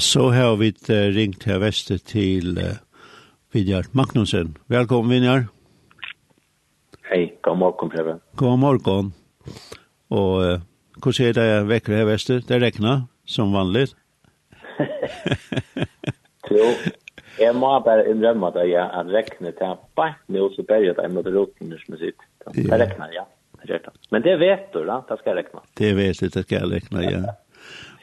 Så har vi ringt her Vester til uh, Vidjar Magnussen. Velkommen, Vidjar. Hei, god morgen, Preben. God morgen. Og uh, hvordan er det vekker her Vester? Det regner, som vanlig. jo, jeg må bare innrømme at jeg har regnet til bare nå så berget jeg mot roten som sitt. Det regner, ja. Men det vet du da, det skal jeg regne. Det vet du, det skal jeg regne, ja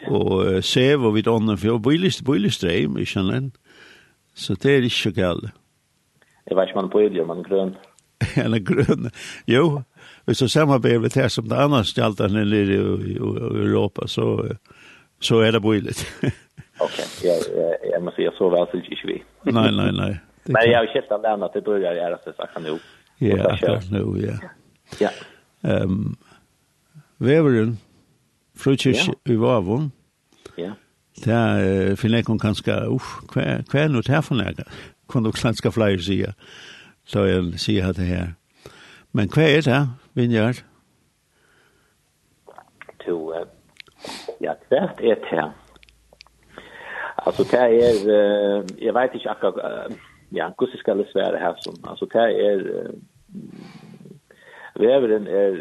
og uh, sev og vidt ånden for bøylist, bøylist bøylistreim, ikke annet. Så det er ikke galt. Jeg vet ikke om man bøyler, man grøn. er grøn, jo. Hvis du samarbeider med det som det annars gjaldt nere i Europa, så, så er det bøylit. ok, jeg, jeg, jeg må si, säga så vel så ikke vi. nei, nei, nei. Men jeg har jo sett att at det börjar göra så sakta nu. Ja, akkurat nå, ja. Ja. Um, Väveren frukirke ja. i Vavon. Ja. Det er, finner jeg kanskje, uff, hva hva er noe til for nægge? Kan du klanske flere sier, så jeg sier det her. Men hva er det, Vinjard? To, uh, ja, det er det her. Altså, det er, uh, jeg vet ikke akkurat uh, ja, hvordan skal det svære her, som altså, det er, uh, Veveren er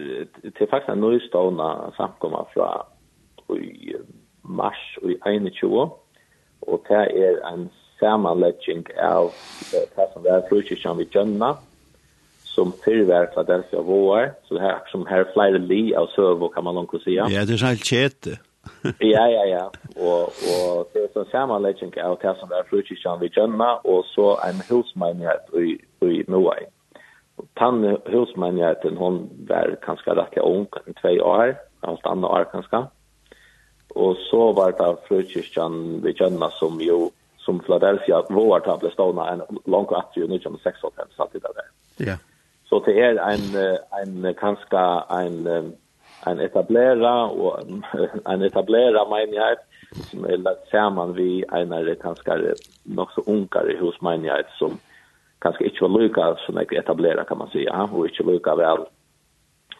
til faktisk en nøystående samkommet fra i mars i 21, og det er en samanlegging av det som var frukirkjan vi gjønner, som fyrverk fyrver Philadelphia Våar, så det er som her flere li av søvå, kan man langt si. Ja, det er sånn kjete. ja, ja, ja. Og, og det er en samanlegging av det som var frukirkjan vi gjønner, og så en husmeinighet i, i Noai tann husmannigheten, hon var ganska rätt ung, två år, allt annat år ganska. Och så var det frukyrkan vi kjenner som jo som Philadelphia vågar ta ble stående en lång kvart jo nå kommer sex år sedan satt i det där. Ja. Så det er en, en kanskje en, en etablera og en etablera menighet som er lagt sammen vi en ganska, nog så unkare husmenighet som kanske inte var lika som jag etablera kan man säga och inte lika väl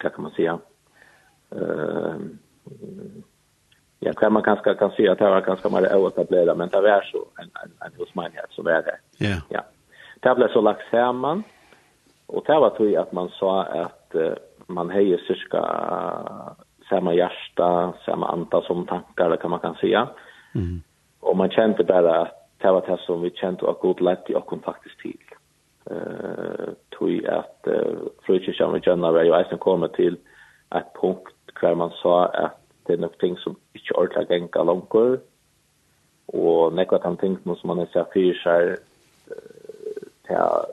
vad kan man säga eh ja kan man kanske kan säga att det var ganska mer etablera men det var så en en en hos mig här så var det ja ja det blev så lagt samman och det var tror jag att man sa att man höjer cirka samma hjärta, samma anta som tankar kan man kan säga. Mm. Och man kände bara att det var det som vi kände och god lätt i och faktiskt till eh tog att frukyrkan och janna var ju eisen kommer till ett punkt där man sa att det är något ting som inte ordentligt gänga långt och nekva tam ting som man är så fyrsar ta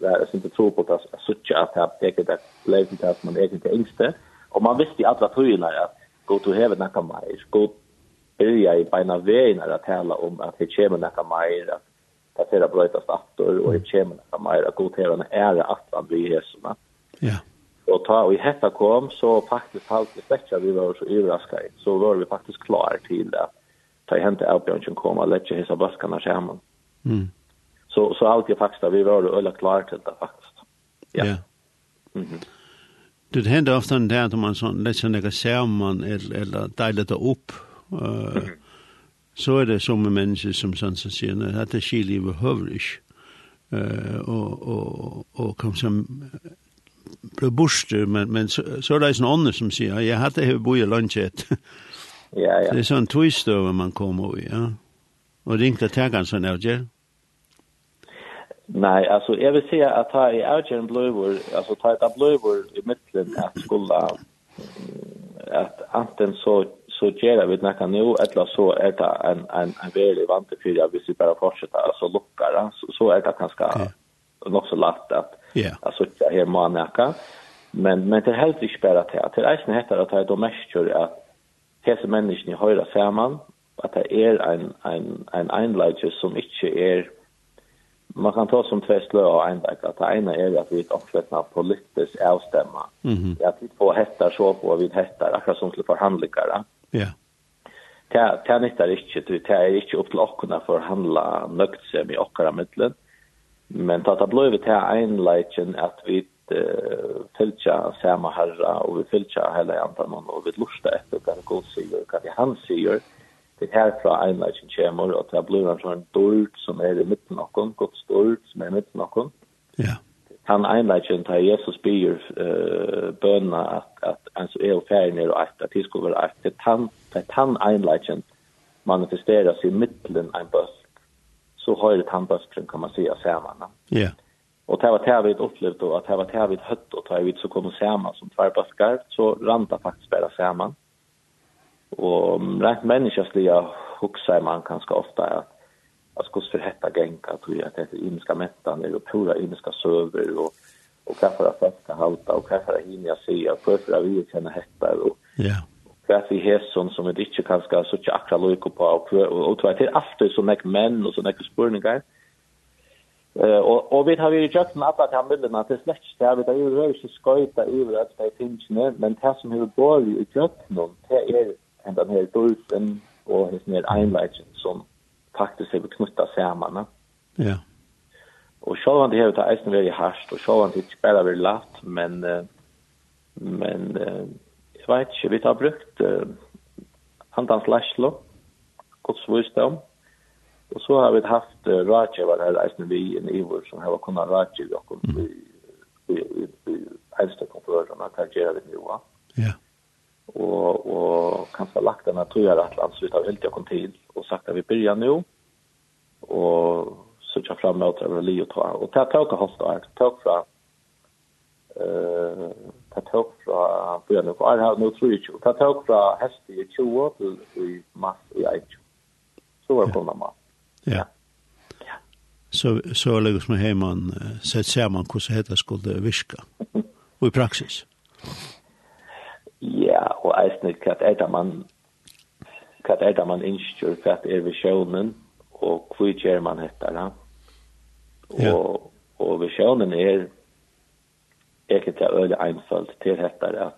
var inte tro på att sucha att ha täckt att leva till att man är inte yngste. Och man visste i alla tryna att gå till hevet nekka mer gå börja i beina vägen att tala om att det kommer nekka mer att det ser att brötas attor och ett kemen att mer att godtera är att han blir Jesu. Ja. Och ta och i hetta kom så faktiskt halt det späcka vi var så överraskade. Så var vi faktiskt klar till det. Ta hämta Albion kom och lägga hisa baskarna skärmen. Mm. Så så allt jag faktiskt vi var ölla klar till det faktiskt. Ja. ja. Mhm. Mm det händer ofta när att man sån lägger sig samman eller eller delar det upp. Uh, mm -hmm så er det som mennesker som sanser sier, at dette skilivet høver ikke. Uh, og, og, og kom som ble borster, men, men så, så er det en ånder som sier, jeg hadde hevet bo i lunsjet. ja, ja. Det er sånn tvistøve man kommer i, ja. Og ringte tegene sånn, Elger? Nei, altså, jeg vil si at ta i Elger en bløyvor, altså ta et bløyvor i midtelen at skulle, at anten så så gjør vi noe nå, eller så er det en, en, en veldig vant til fyra, hvis vi bare fortsetter, så lukker det, så, så er det ganske okay. nok så lagt at yeah. jeg sitter her med noe. Men, men det er helt ikke bare til. Til eisen heter at jeg da merker at hese menneskene høyre sammen, at det er en, en, en einleidje som ikke er man kan ta som två slö och en dag att det ena är att vi är uppflättna politiskt avstämma. Mm -hmm. Att vi får hettar så på vi hettar, akkurat som till förhandlingar. Ja. Det det nyttar inte det är inte upp till ockorna för att handla nökt sig med ockara mittlen. Men ta ta blöv till en legion att vi fylja samma herra och vi fylja hela antan och vi lusta efter kan god sig kan han sig det här fra en legion chamber och ta en sån dult som är i mitten av kon gott dult som är i mitten av kon. Ja han einleitjen tar Jesus byr uh, bøna at, at han så er ferdig ned og at at det skulle være at han, at han einleitjen manifesteras i mittlen en bøsk så har det han bøskren kan man säga samman. Ja. Yeah. Och det var det vi upplevde och det var det vi hött och det vi så kom samman som två böskar så ranta faktiskt bara samman. Och rätt människasliga huxar man ganska ofta att att skulle se detta gänka tror jag att det är inska mättan eller pura inska söver och och kaffe att fasta halta och kaffe att hinna se och för att vi känna hetta och ja. att vi hässon som är inte kanske så tjocka akra lojko på och och tror att det är alltid så mycket män och så mycket spurningar. Eh och och vi har ju just en att han vill att det släcks där vi där ju rör sig skojta över att det finns nu men det som hur bor ju just någon det är ända ner dulsen och det är ner einleitsen som faktiskt är knutta samman. Ja. Og så var det her er eisen väldigt hardt, og så var det inte bare väl lätt men, men jeg vet ikke, vi har brukt uh, Andans Læslo, Guds visdom, og så har vi haft uh, rådgiver här eisen vi i ivor som har kunnat rådgiver och i, i, i, i, i, i, att i, i, i, i, i, i, i, i, og og kanskje lagt den att göra att alltså utav helt jag kom till och sagt at vi börjar nu og så framåt fram mot tror jag og ta og ta ta tåka hosta tåk fra eh ta tåk fra början och jag har nu tror jag ta tåk fra häst i 20 til i mars i aj så var kommer man ja. Så så lägger som hemman sett ser man hur så heter skulle viska och i praxis og eisne hva er det man hva er det man innskjør, hva er visjonen og hva gjør man etter det. Ja. Og, og visjonen er ikke til øye einfalt til etter ja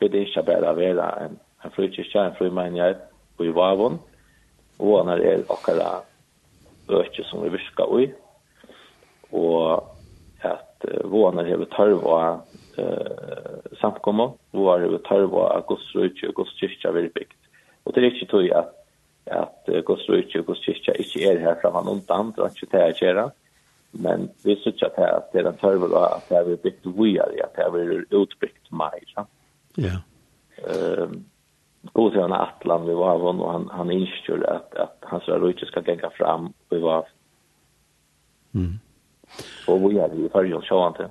Det er ikke bare å være en, en frukirke, en frumenighet og i vavon, og han er akkurat øke som vi virker i, og at våner hever tørv og samkomma då var det tarva att Guds rike och Guds kyrka blir byggt. Och det är inte tog att att Guds rike och Guds kyrka inte är här framan undan och inte det här göra. Men vi syns att det är en tarva att det är byggt vidare att det är utbyggt mer. Ja. ja Ehm god sen Atlan vi var hon och han han inskjorde att att hans rike ska gänga fram vi var Mm. Och vi är ju för ju så antar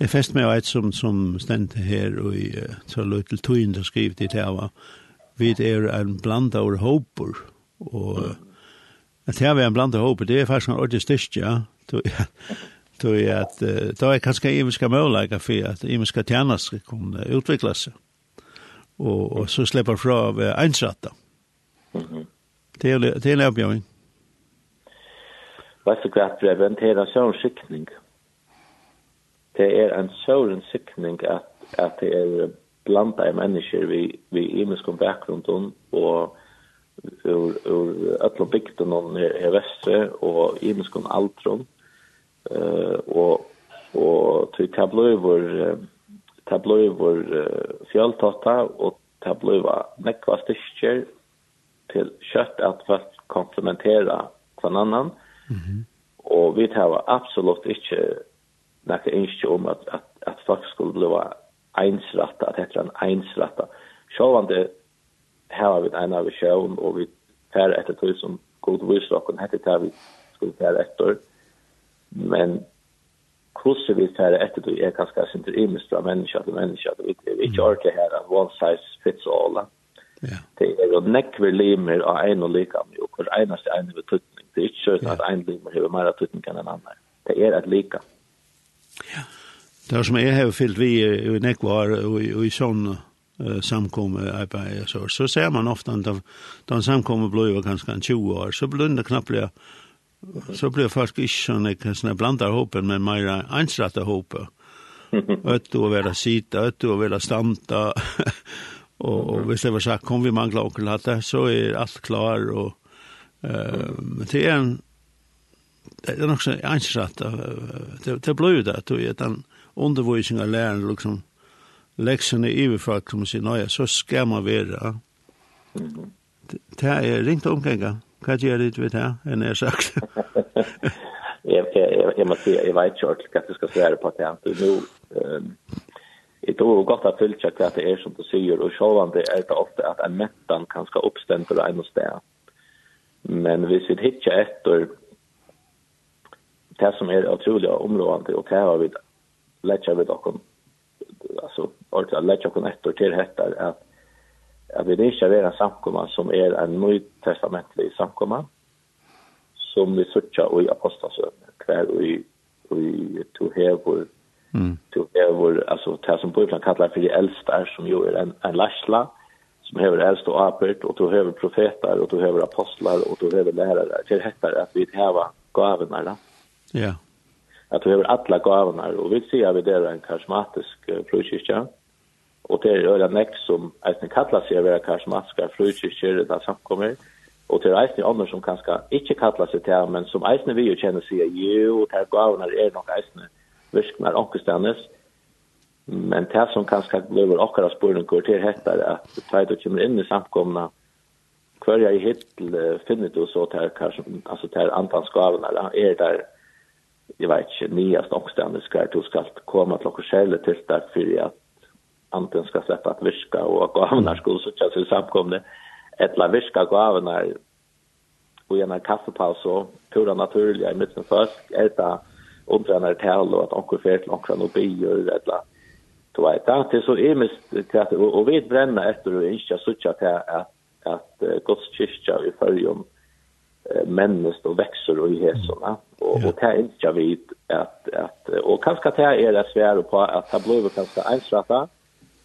Jeg fest med et som, som stendte her, og jeg så løy til tøyen til skrivet i det vi er en blanda av håper, og at det er en blanda av håper, det er faktisk en ordentlig styrst, ja, tog jeg at det er kanskje imenska møvleika for at imenska tjernas kunne utvikla seg, og, og så slipper fra av einsratta. Det er en avbjøring. Vet du hva, Breben, det er en sånn skikning, det er en såren sikning at, at det er blanda i mennesker vi, vi imisk om bakgrunden og ur, ur öllum bygden om her, her vestre og imisk om aldrum uh, og, og til tabløyver tabløyver uh, fjöltotta og tabløyver nekva styrkjer til kjøtt at folk komplementera kvann annan mm -hmm. og vi tar absolutt ikke näka inte om at, at, at folk skulle bli ensrätta att heter en einsratta. självande här har vi en av show og vi här etter tog som god visslock och heter vi skulle där etter. men hvordan vi där etter tog er kanske inte immistra människa till människa det är vi kör det här av one size fits all Ja. Det er jo nekver limer av en og likam og hver eneste ene betydning. Det er ikke sånn at en limer har mer betydning enn en annan. Det er et likam. Ja. Det som jeg har fyllt vi i Nekvar og i sånn samkomme arbeid, så, så ser man ofte at de, de samkomme blir kanskje 20 år, så blir det knappt blir så blir folk ikke sånn jeg blandar håpen, men mer ansrettet hopen. Øtte å være sita, øtte å være stanta, og, og hvis det var sagt, kom vi mangla okkur hatt så er alt klar, og uh, det er en det är också ansatt det det blev det at det den undervisning av läraren liksom leksjonen i vi överfört som sin nya så skal man være det er ringt omgänga hva gjør det vet jag enn jeg sagt jeg, jeg, jeg må si, jeg vet ikke hva du skal svære på det nu Det är godt at följa hva det er som du säger och självande er det ofte at en mettan kan ska uppstända en och städ. Men hvis vi hittar etter, det som er utrolig områdende, og det har vi lett vid och alltså ordet att lägga kon ett år till detta att att vi ikke er en samkomma som er en nytestamentlig samkomma som vi söker i apostasøn, hver og i i to hever mm. to hever altså, det som bibeln kallar for de eldste, som jo er en en lashla som hever äldst og apert og to hever profeter og to hever apostlar og to hever lærere, til detta at vi hever gavene, da. Mm Ja. At vi har alla gavarna og vi ser at vi er en karismatisk uh, frukyrkja. Og det er øyla nek som eisen kallar seg å være karismatiska frukyrkjer det samkommer. Og det er eisen andra som kanske inte kallar seg til, men som eisen vi jo kjenner sig jo, det er gavarna er nok eisen virknar ånkestandes. Men det som kanskje blir åkara spåren kvar til hettar at att det då kommer inn i samkomna hver jeg hittil finner du så til kanske alltså där antans gavarna är där jeg vet ikke, nyast också när du skal komme til och skälla till där för att antingen ska släppa att viska och gå av så känns det samkomne ett la viska og av när och en kaffepaus och pura naturliga i midten mitten först äta omtränar tal och att onkel fer till onkel och bio eller du vet det er så är at, og, och vi etter efter och inte til at, at, att Guds kyrka i förrum människt og vekser och i hälsorna och og det er inte jag vet att att och kanske det är det svære på att det blir kanske ensrätta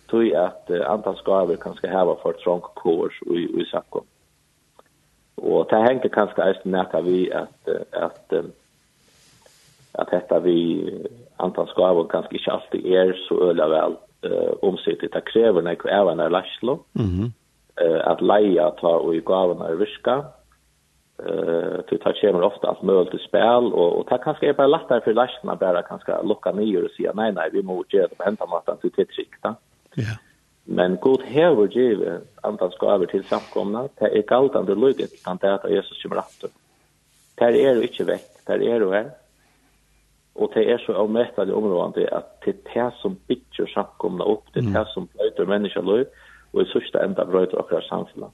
tror jag att antall skaver kanske här var trång kurs och i sakko. Och det henger kanske eist det näka vi att att att detta vi antal skador kanske ikke alltid är så øyla väl eh omsittet Det krever nek även är lastlo. Mhm. Mm uh, att leia ta och i gaven är viska eh det tar kommer ofta att möjligt till spel och och tack kanske är bara lättare för läsarna bara kanske locka ner och säga nej nej vi måste göra det på hända matten till ett. Ja. Men god herre give antal ska över till samkomna det är galtande lugget tant att Jesus kommer att. Det är ju inte väck, det är ju här. Och det är så omättade områden att det är det som bygger samkomna upp, det är det som blöter människor liv och i sista ända bröter och samfunnet.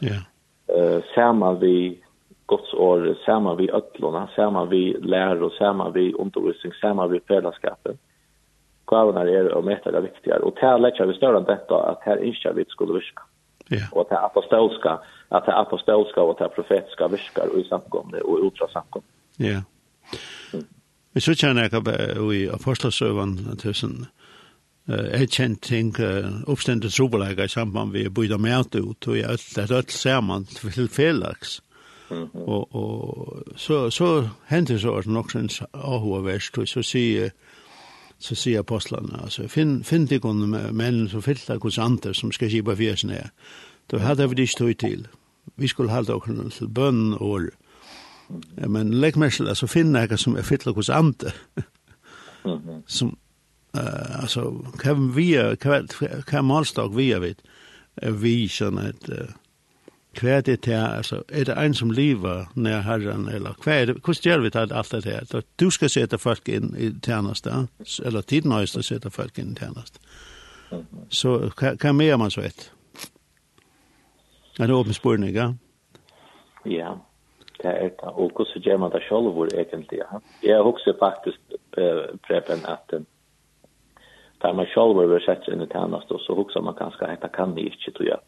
Ja eh samman vi Guds ord, samma vi ötlorna, samma vi lär och samma vi undervisning, samma vi fällskapen. Kvarna är och mäta det viktigare. Och här lägger vi större än detta att här inte vi skulle viska. Ja. Och att det apostolska, att det apostolska och att det profetiska viskar i samkomne och ultra samkomne. Ja. Vi så kjenner jeg i Apostelsøvann tusen er kjent ting oppstendet trobelega i samband vi bøyde med alt ut, og jeg er alt sammen til felaks. Og, og så, så hendte så nok sin ahua verst, og så sier så sier apostlene, altså, finn, finn deg om menn som fyller hos andre som skal kjipa fjesen her. Da hadde vi ikke tog til. Vi skulle halda oss til bønn og Men legg meg til, altså, finn deg som er fyller hos andre. som, Uh, alltså kan vi kan kan målstock vi vet vi sån att uh, det här? Alltså är det en som lever när herren eller kvar hur gör vi det allt det här? Så du ska sätta folk in i tjänsten eller tiden har sätta folk in i tjänsten så kan, mer man så ett en åpen spurning ja? Ja det är det. Och hur gör man det själv egentligen jag har också faktiskt äh, preben att tar man sjálv över sätts in i tjänast och så huxar man ganska att det kan ni inte tror jag.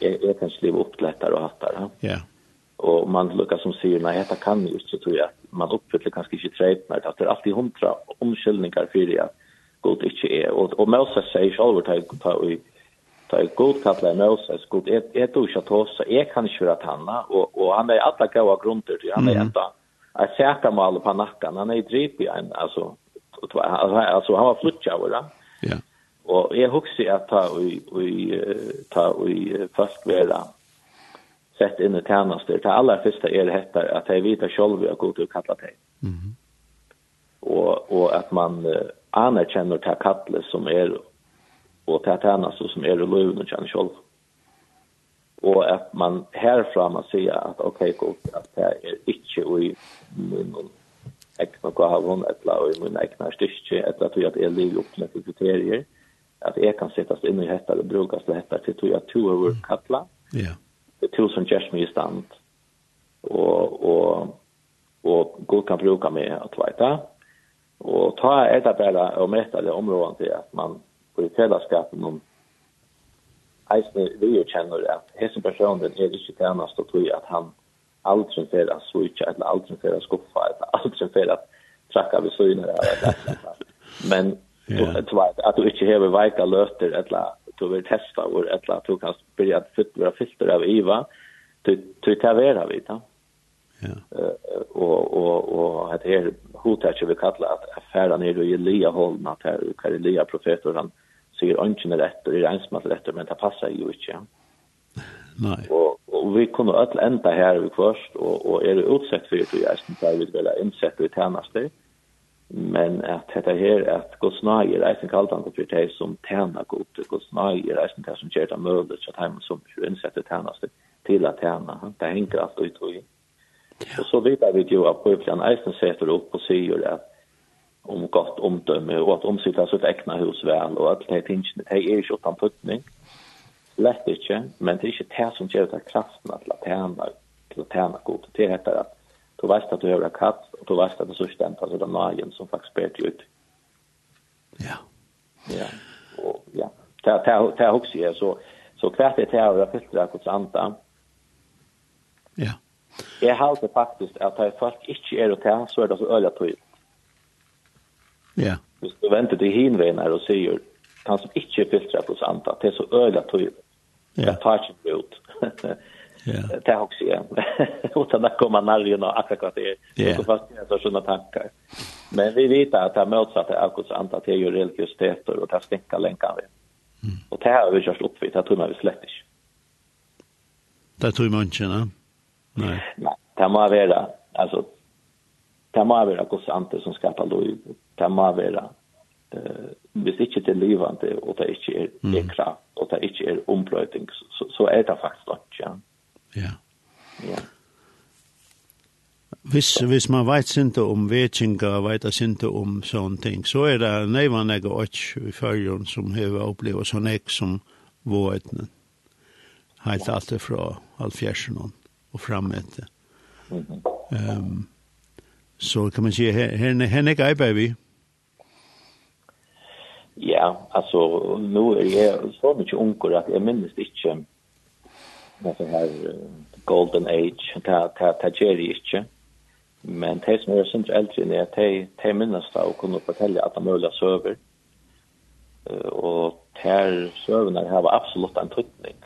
Jag, jag kan sliva upp lättare och hattar. Ja. Yeah. Och man lukar som säger, nej det kan ni inte tror jag. Man uppfyller kanske inte trädnar. Det är alltid hundra omkyllningar för det att god inte är. Och, och Moses säger själv att ta i ta i god kattla i Moses. God är, är du inte att hossa. Jag kan inte göra tanna. Och, och han är alla goda grunder. Han är mm. ett säkermål på nacken. Han är i drivbjörn. Alltså och alltså han var flutcha va. Ja. Och jag husker att ta och i ta och i fast vara sett in i tjänster. till alla första är det heter att jag vita själva jag går och kallar dig. Mhm. Och och att man uh, anerkänner det kallet som är och det tjänster som är i och känner själv. Och att man härifrån man säger att okej okay, gott att det är inte i munnen ekna gavon, etla og i min ekna styrke, etla tog at jeg lever opp med kriterier, at jeg kan sittast inn i hetta og brukast til hetta til tog at to over kattla, det er to som gjørs mye stand, og, og, og god kan bruka meg at veita, og ta er det bare å møte det området til at man på i fellesskapen om eisne vi jo kjenner at hese personen er ikke tjenest og tog at han aldrig för att switcha eller aldrig för att skuffa eller aldrig för att tracka vid synen men två att du inte har vika löfter eller du vill testa och eller du kan börja fylla filter av IVA du du tar vera vid det Ja. och och och att det hotar vi kallar att affären ner i Elia hållna att här kan Elia profeter han säger inte rätt och det är ens rätt men det passar ju inte. Nej. Och og vi kunne öll enda her vi først, og, og er utsett for det, jeg synes jeg vil være innsett i tjenester, men at dette her, at gå nøye er eisen kalt han for det som tjener godt, gå nøye er eisen det som gjør det mulig, så at han som er innsett i tjenester til at tjene, det henger alt ut og i. Og så videre vi jo at Bibelen eisen setter opp og sier at om gott omdöme och att omsiktet sitt egna hus väl och att det är inte det er ikke utan puttning, lätt inte, men det är inte det som ger det kraften at latena, latena god. Det heter att du vet att du har katt, och du vet att det er så stemt, altså den nagen som faktiskt ber til ut. Ja. Ja, Och, ja. Det er också jeg, så, så hvert er det å fylle det hos andre. Ja. Jeg halte faktiskt att det folk inte är det, så är det så öliga tøyt. Ja. Hvis du venter til hinvener og sier, han som ikke er filtrar på santa, det er så øyla tydelig. Ja. Jag tar inte ut. Ja. Det har också jag. Utan att komma närmare och akkurat det. Det är fast det så såna tankar. Men vi vet att det motsatta av Guds anda det är ju religiositeter och det stänkar länkar vi. Mm. Och det här har vi kört upp vid. Det tror vi slett inte. Det tror man inte, nej? Nej. Nej, det må vara. Alltså, det må vara Guds anda som skapar liv. Det må vara eh hvis ikke det er livende, og det ikke er, mm. er kraft, og det ikke er ombløyting, så, så er det faktisk ikke, ja. Ja. Ja. Hvis, hvis man vet ikke om vetkinga, vet ikke om sånne ting, så er det nøyvann jeg og i følgen som har opplevd sånn ek som vågeten. Helt alt fra halvfjersen og fram etter. Um, så kan man si, her, her, her, er her, her, Ja, altså, nu er jeg så mye mycket onkel att jag minns inte alltså här golden age ta ta ta jerry ikke. men det som er är sånt äldre när jag tar minnes da å kunne fortelle at de möjliga söver Og här søvene har absolutt en tryckning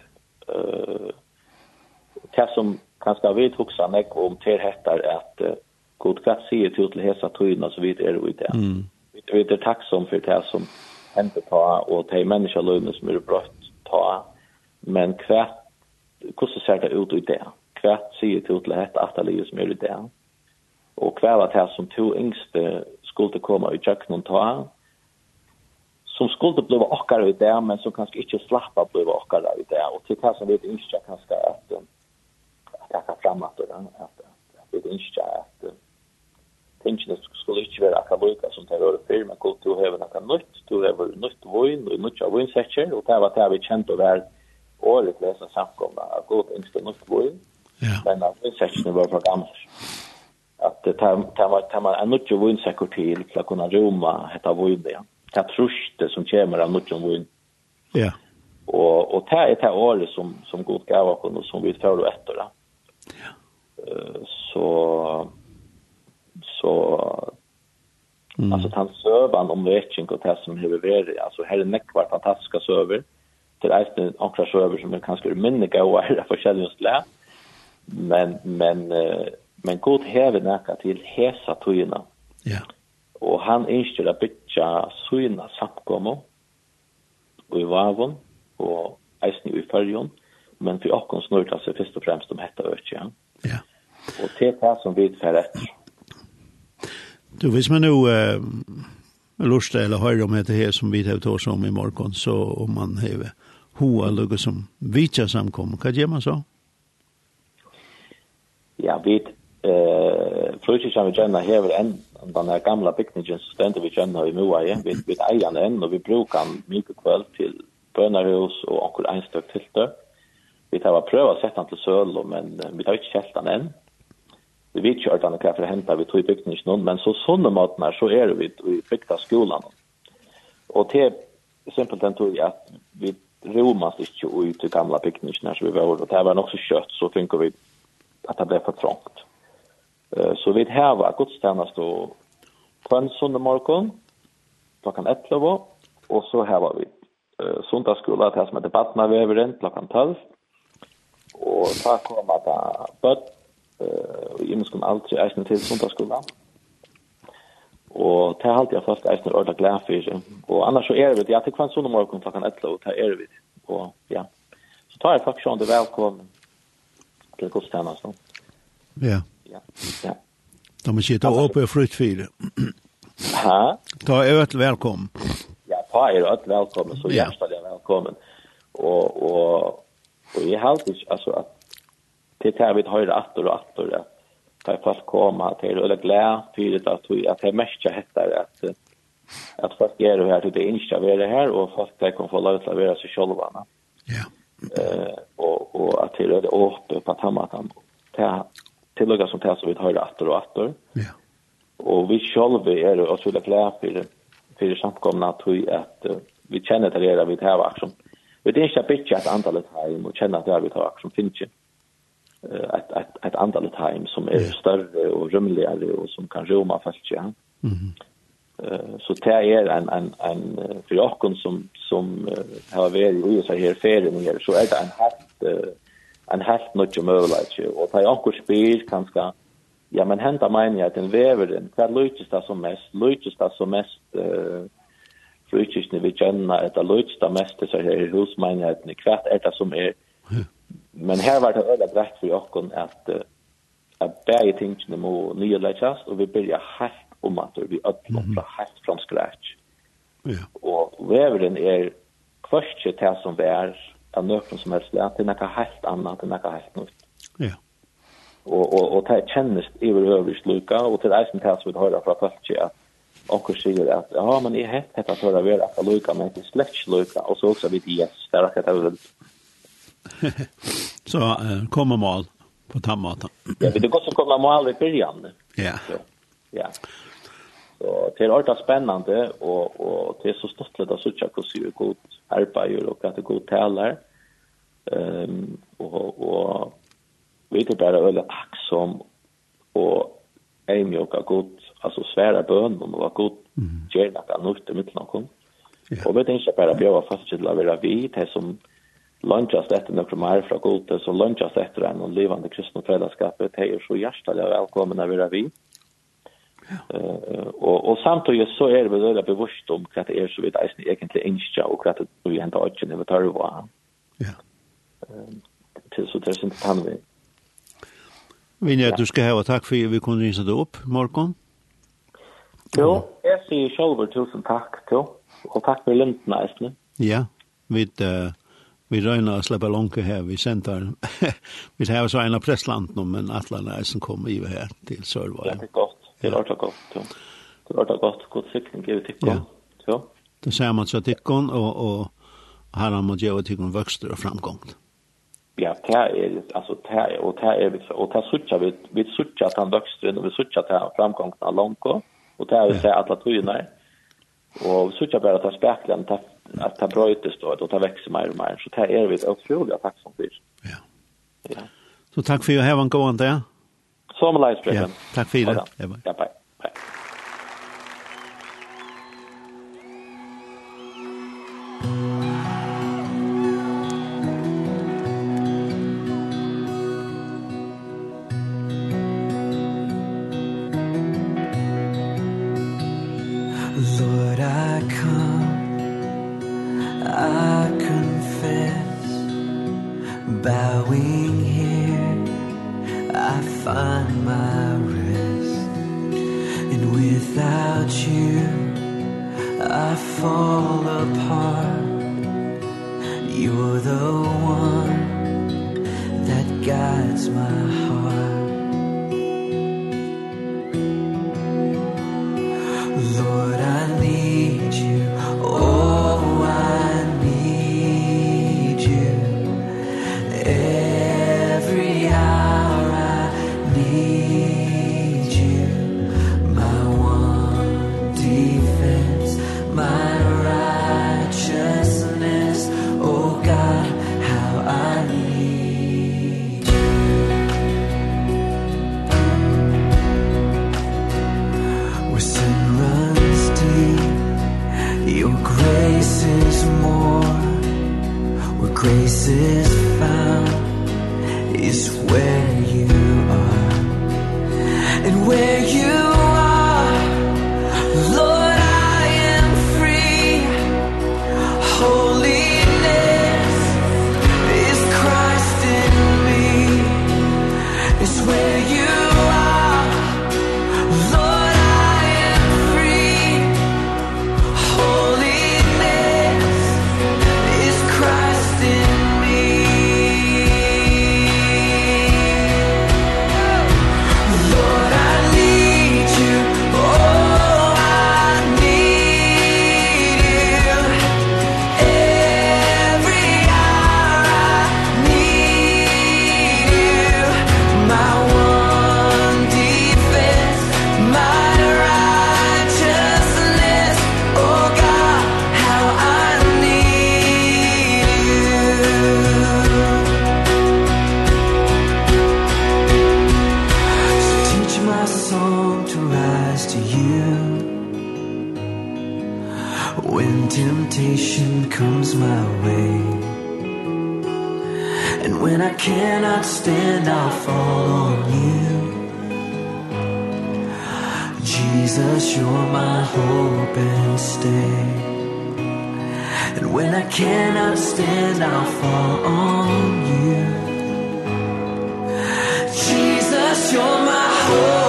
Uh, det som kanskje vi tok seg mig om til till at uh, god kvart sier til till hesa tøyene så vid är det Mm. vi er tacksam för det som hente ta og de menneskeløyene som er brøtt ta. Men hva, hvordan ser det ut i det? Hva sier du til dette livet som er i det? Og hva var det som to yngste skulle komme i kjøkkenen ta? Som skulle bli okkar i det, men som kanskje ikke slapp av bli okkar i det. Og til det som vi ønsker kanskje at, at jeg kan fremme at, at, at vi ønsker at, at tingene skulle ikke være akka loika som det var før, men kult du har noe nytt, du har nytt voin, og nytt av voinsetjer, og det var det vi kjente å være året lesa samkomne, at god yngste nytt voin, men at voinsetjerne var for gammel. At det var en nytt voinsekker til til å kunne roma hetta voin, ja. Det er truste som kommer av nytt voin. Ja. Og, og det er det året som, som god gav oss, og som vi tar etter, da. ja. Ja. Så så mm. alltså han sövan om vetching och det som hur vi alltså här är näck var fantastiska söver. Till ästen några söver som är kanske minne goda i för förskilliga slä men men men god häve näka till hesa tojuna ja. Och han instyr att bytja suina samkomo och i vavon och ästen i färjon men för oss snurta sig först och främst om hetta ökja. Ja. Och det är det som vi tar efter. Du, hvis man nu eh, lustar eller hör om det här som vi tar oss om i morgon så om man har hoa lugga som vitsa samkommer, hva gjør man så? Ja, vi eh fruktar vi kjenner här en den her gamla bygningen som stender vi kjenner i Moa vi vi eier den och vi brukar mycket kväll till bönarhus och onkel Einstein till det. Vi tar pröva sätta til söl men vi tar inte den än vi vet ikke ordene hva for hentet vi tog i bygningen noen, men så sånne måten her, så er vi i bygda skolen. Og til simpelthen tog jeg at vi romast ikke ut i gamla bygningen her, så vi var, og det var nok så kjøtt, så tenker vi at det ble for trångt. Så vi har godstjenest og kvann sånne morgen, klokkan 11, og så har vi sundagsskola, det som heter Batnaveveren, klokkan 12, og da kommer det bøtt, eh i mun skal alt i eisen til sundagsskola. Og det har alltid fast eisen er ordentlig glad for. Og annars så er vi det, jeg tenker hver sånn om morgen 11, og det er vi Og ja, så tar jeg faktisk sånn det velkommen til godstjenesten. Ja. Ja. Ja. Da må ikke ta opp og frukt fire. Ha? Ta er øt velkommen. Ja, ta er øt velkommen, så hjertelig velkommen. Og, og, og jeg har alltid, altså, at det tar vi høyre atter och atter, at att ta fast komma till eller glä för att vi att det mest heter att att folk är här till det insta vi är här och fast det kan få lov att være seg själva. Ja. Eh och och att det är åt på att til å som tar så vi høyre atter och atter. Ja. Och vi själva är och så glä for, för samkomna at vi att vi känner det där vi tar som Vi det är inte bitch att antalet här och känner det vi tar action finns inte ett ett ett antal time som är större och rymligare och som kan rymma fast ja. Mhm. Eh så det är en en en för jag som som har varit i så här ferien här så är det en helt en helt mycket möjlighet och ta jag spel kanske ja men hända menar jag att den väveren där lutas det som mest lutas det som mest eh lutas ni vi känner att det lutas det mest så här hus menar jag att ni kvart är det som är men her var det öliga brett för oss att att bära tingene må nye läggas og vi börjar helt om at vi öppnar helt fra scratch. Ja. Och väveren är kvartje till som vi er av nøkken som helst, det er något helt annat, det er något helt nytt. Ja. Og, og, og det kjennes känns överövrigt lika, og til eisen til som vi hör fra folk at Onkel sier at, ja men jeg hett dette for å være att lucka men inte släcks lucka og så også vidt, yes det er akkurat det är så uh, kommer mål på tammaten. ja, det är gott att komma mål i början. Ja. Så, ja. Så det är alltid spännande och, och det är så stort att söka hur det är god arbete och att det är god talar. Um, och, och vi är bara väldigt aksom och är mjuka god, alltså svära bön och vara god mm. gärna att han ut i mitt någon. Ja. Och vi tänker bara att jag var fast till att vara vid det som lunchast etter noen mer fra Gulte, som lunchast etter en og livende kristne fellesskapet, det er så hjertelig velkommen å være vi. Ja. Uh, og, og samtidig så er vi veldig bevisst om hva det er så vidt eisen egentlig innskja, og hva det er vi henter økken i Vøtarva. Ja. Uh, til så det er sin tann vi. Vinja, du skal ha takk for at vi kunne rinse det opp, Morgon. Jo, jeg sier selv tusen takk til, og takk for lintene eisen. Ja, vi... Uh vi røyna å slippe langt her, vi sender, vi har så en av pressland nå, men atlerne er som kommer i her til Sørvare. Det er godt, det er ordentlig godt, jo. Det er ordentlig godt, god sikring er tikkene, jo. Det ser man så tikkene, og, og her har man gjør tikkene vøkster og framgång. Ja, det er, altså, det er, og det er, og det er suttja, vi, vi suttja at han vøkster, og vi suttja at han framgång, av langt, og det er vi ser alle togene, ja Och så tycker jag bara att det spärkligen att det brøytes då, och det växer mer og mer. Så det er vi utrolig otroligt for som. Ja. ja. Så tack för att jag har en gående. Som lejsbrechen. Ja, takk for det. Ja, bye. Jesus, you're my hope and stay. And when I cannot stand, I'll fall on you. Jesus, you're my hope.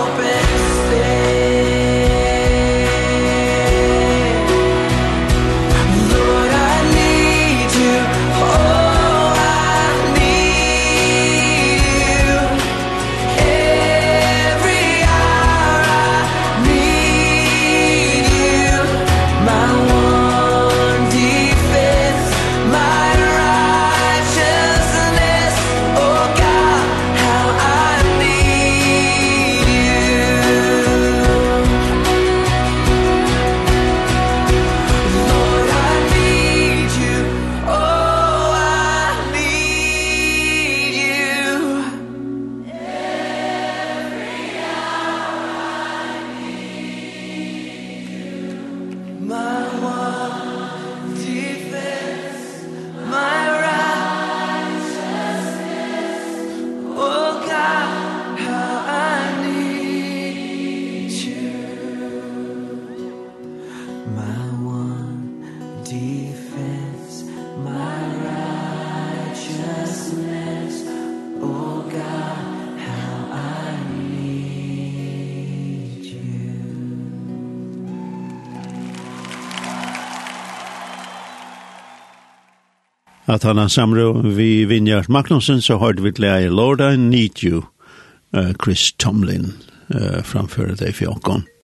at han har samrå vi Vinjars Magnussen, så har vi lærer Lord I Need You, uh, Chris Tomlin, uh, framføre det i fjokken.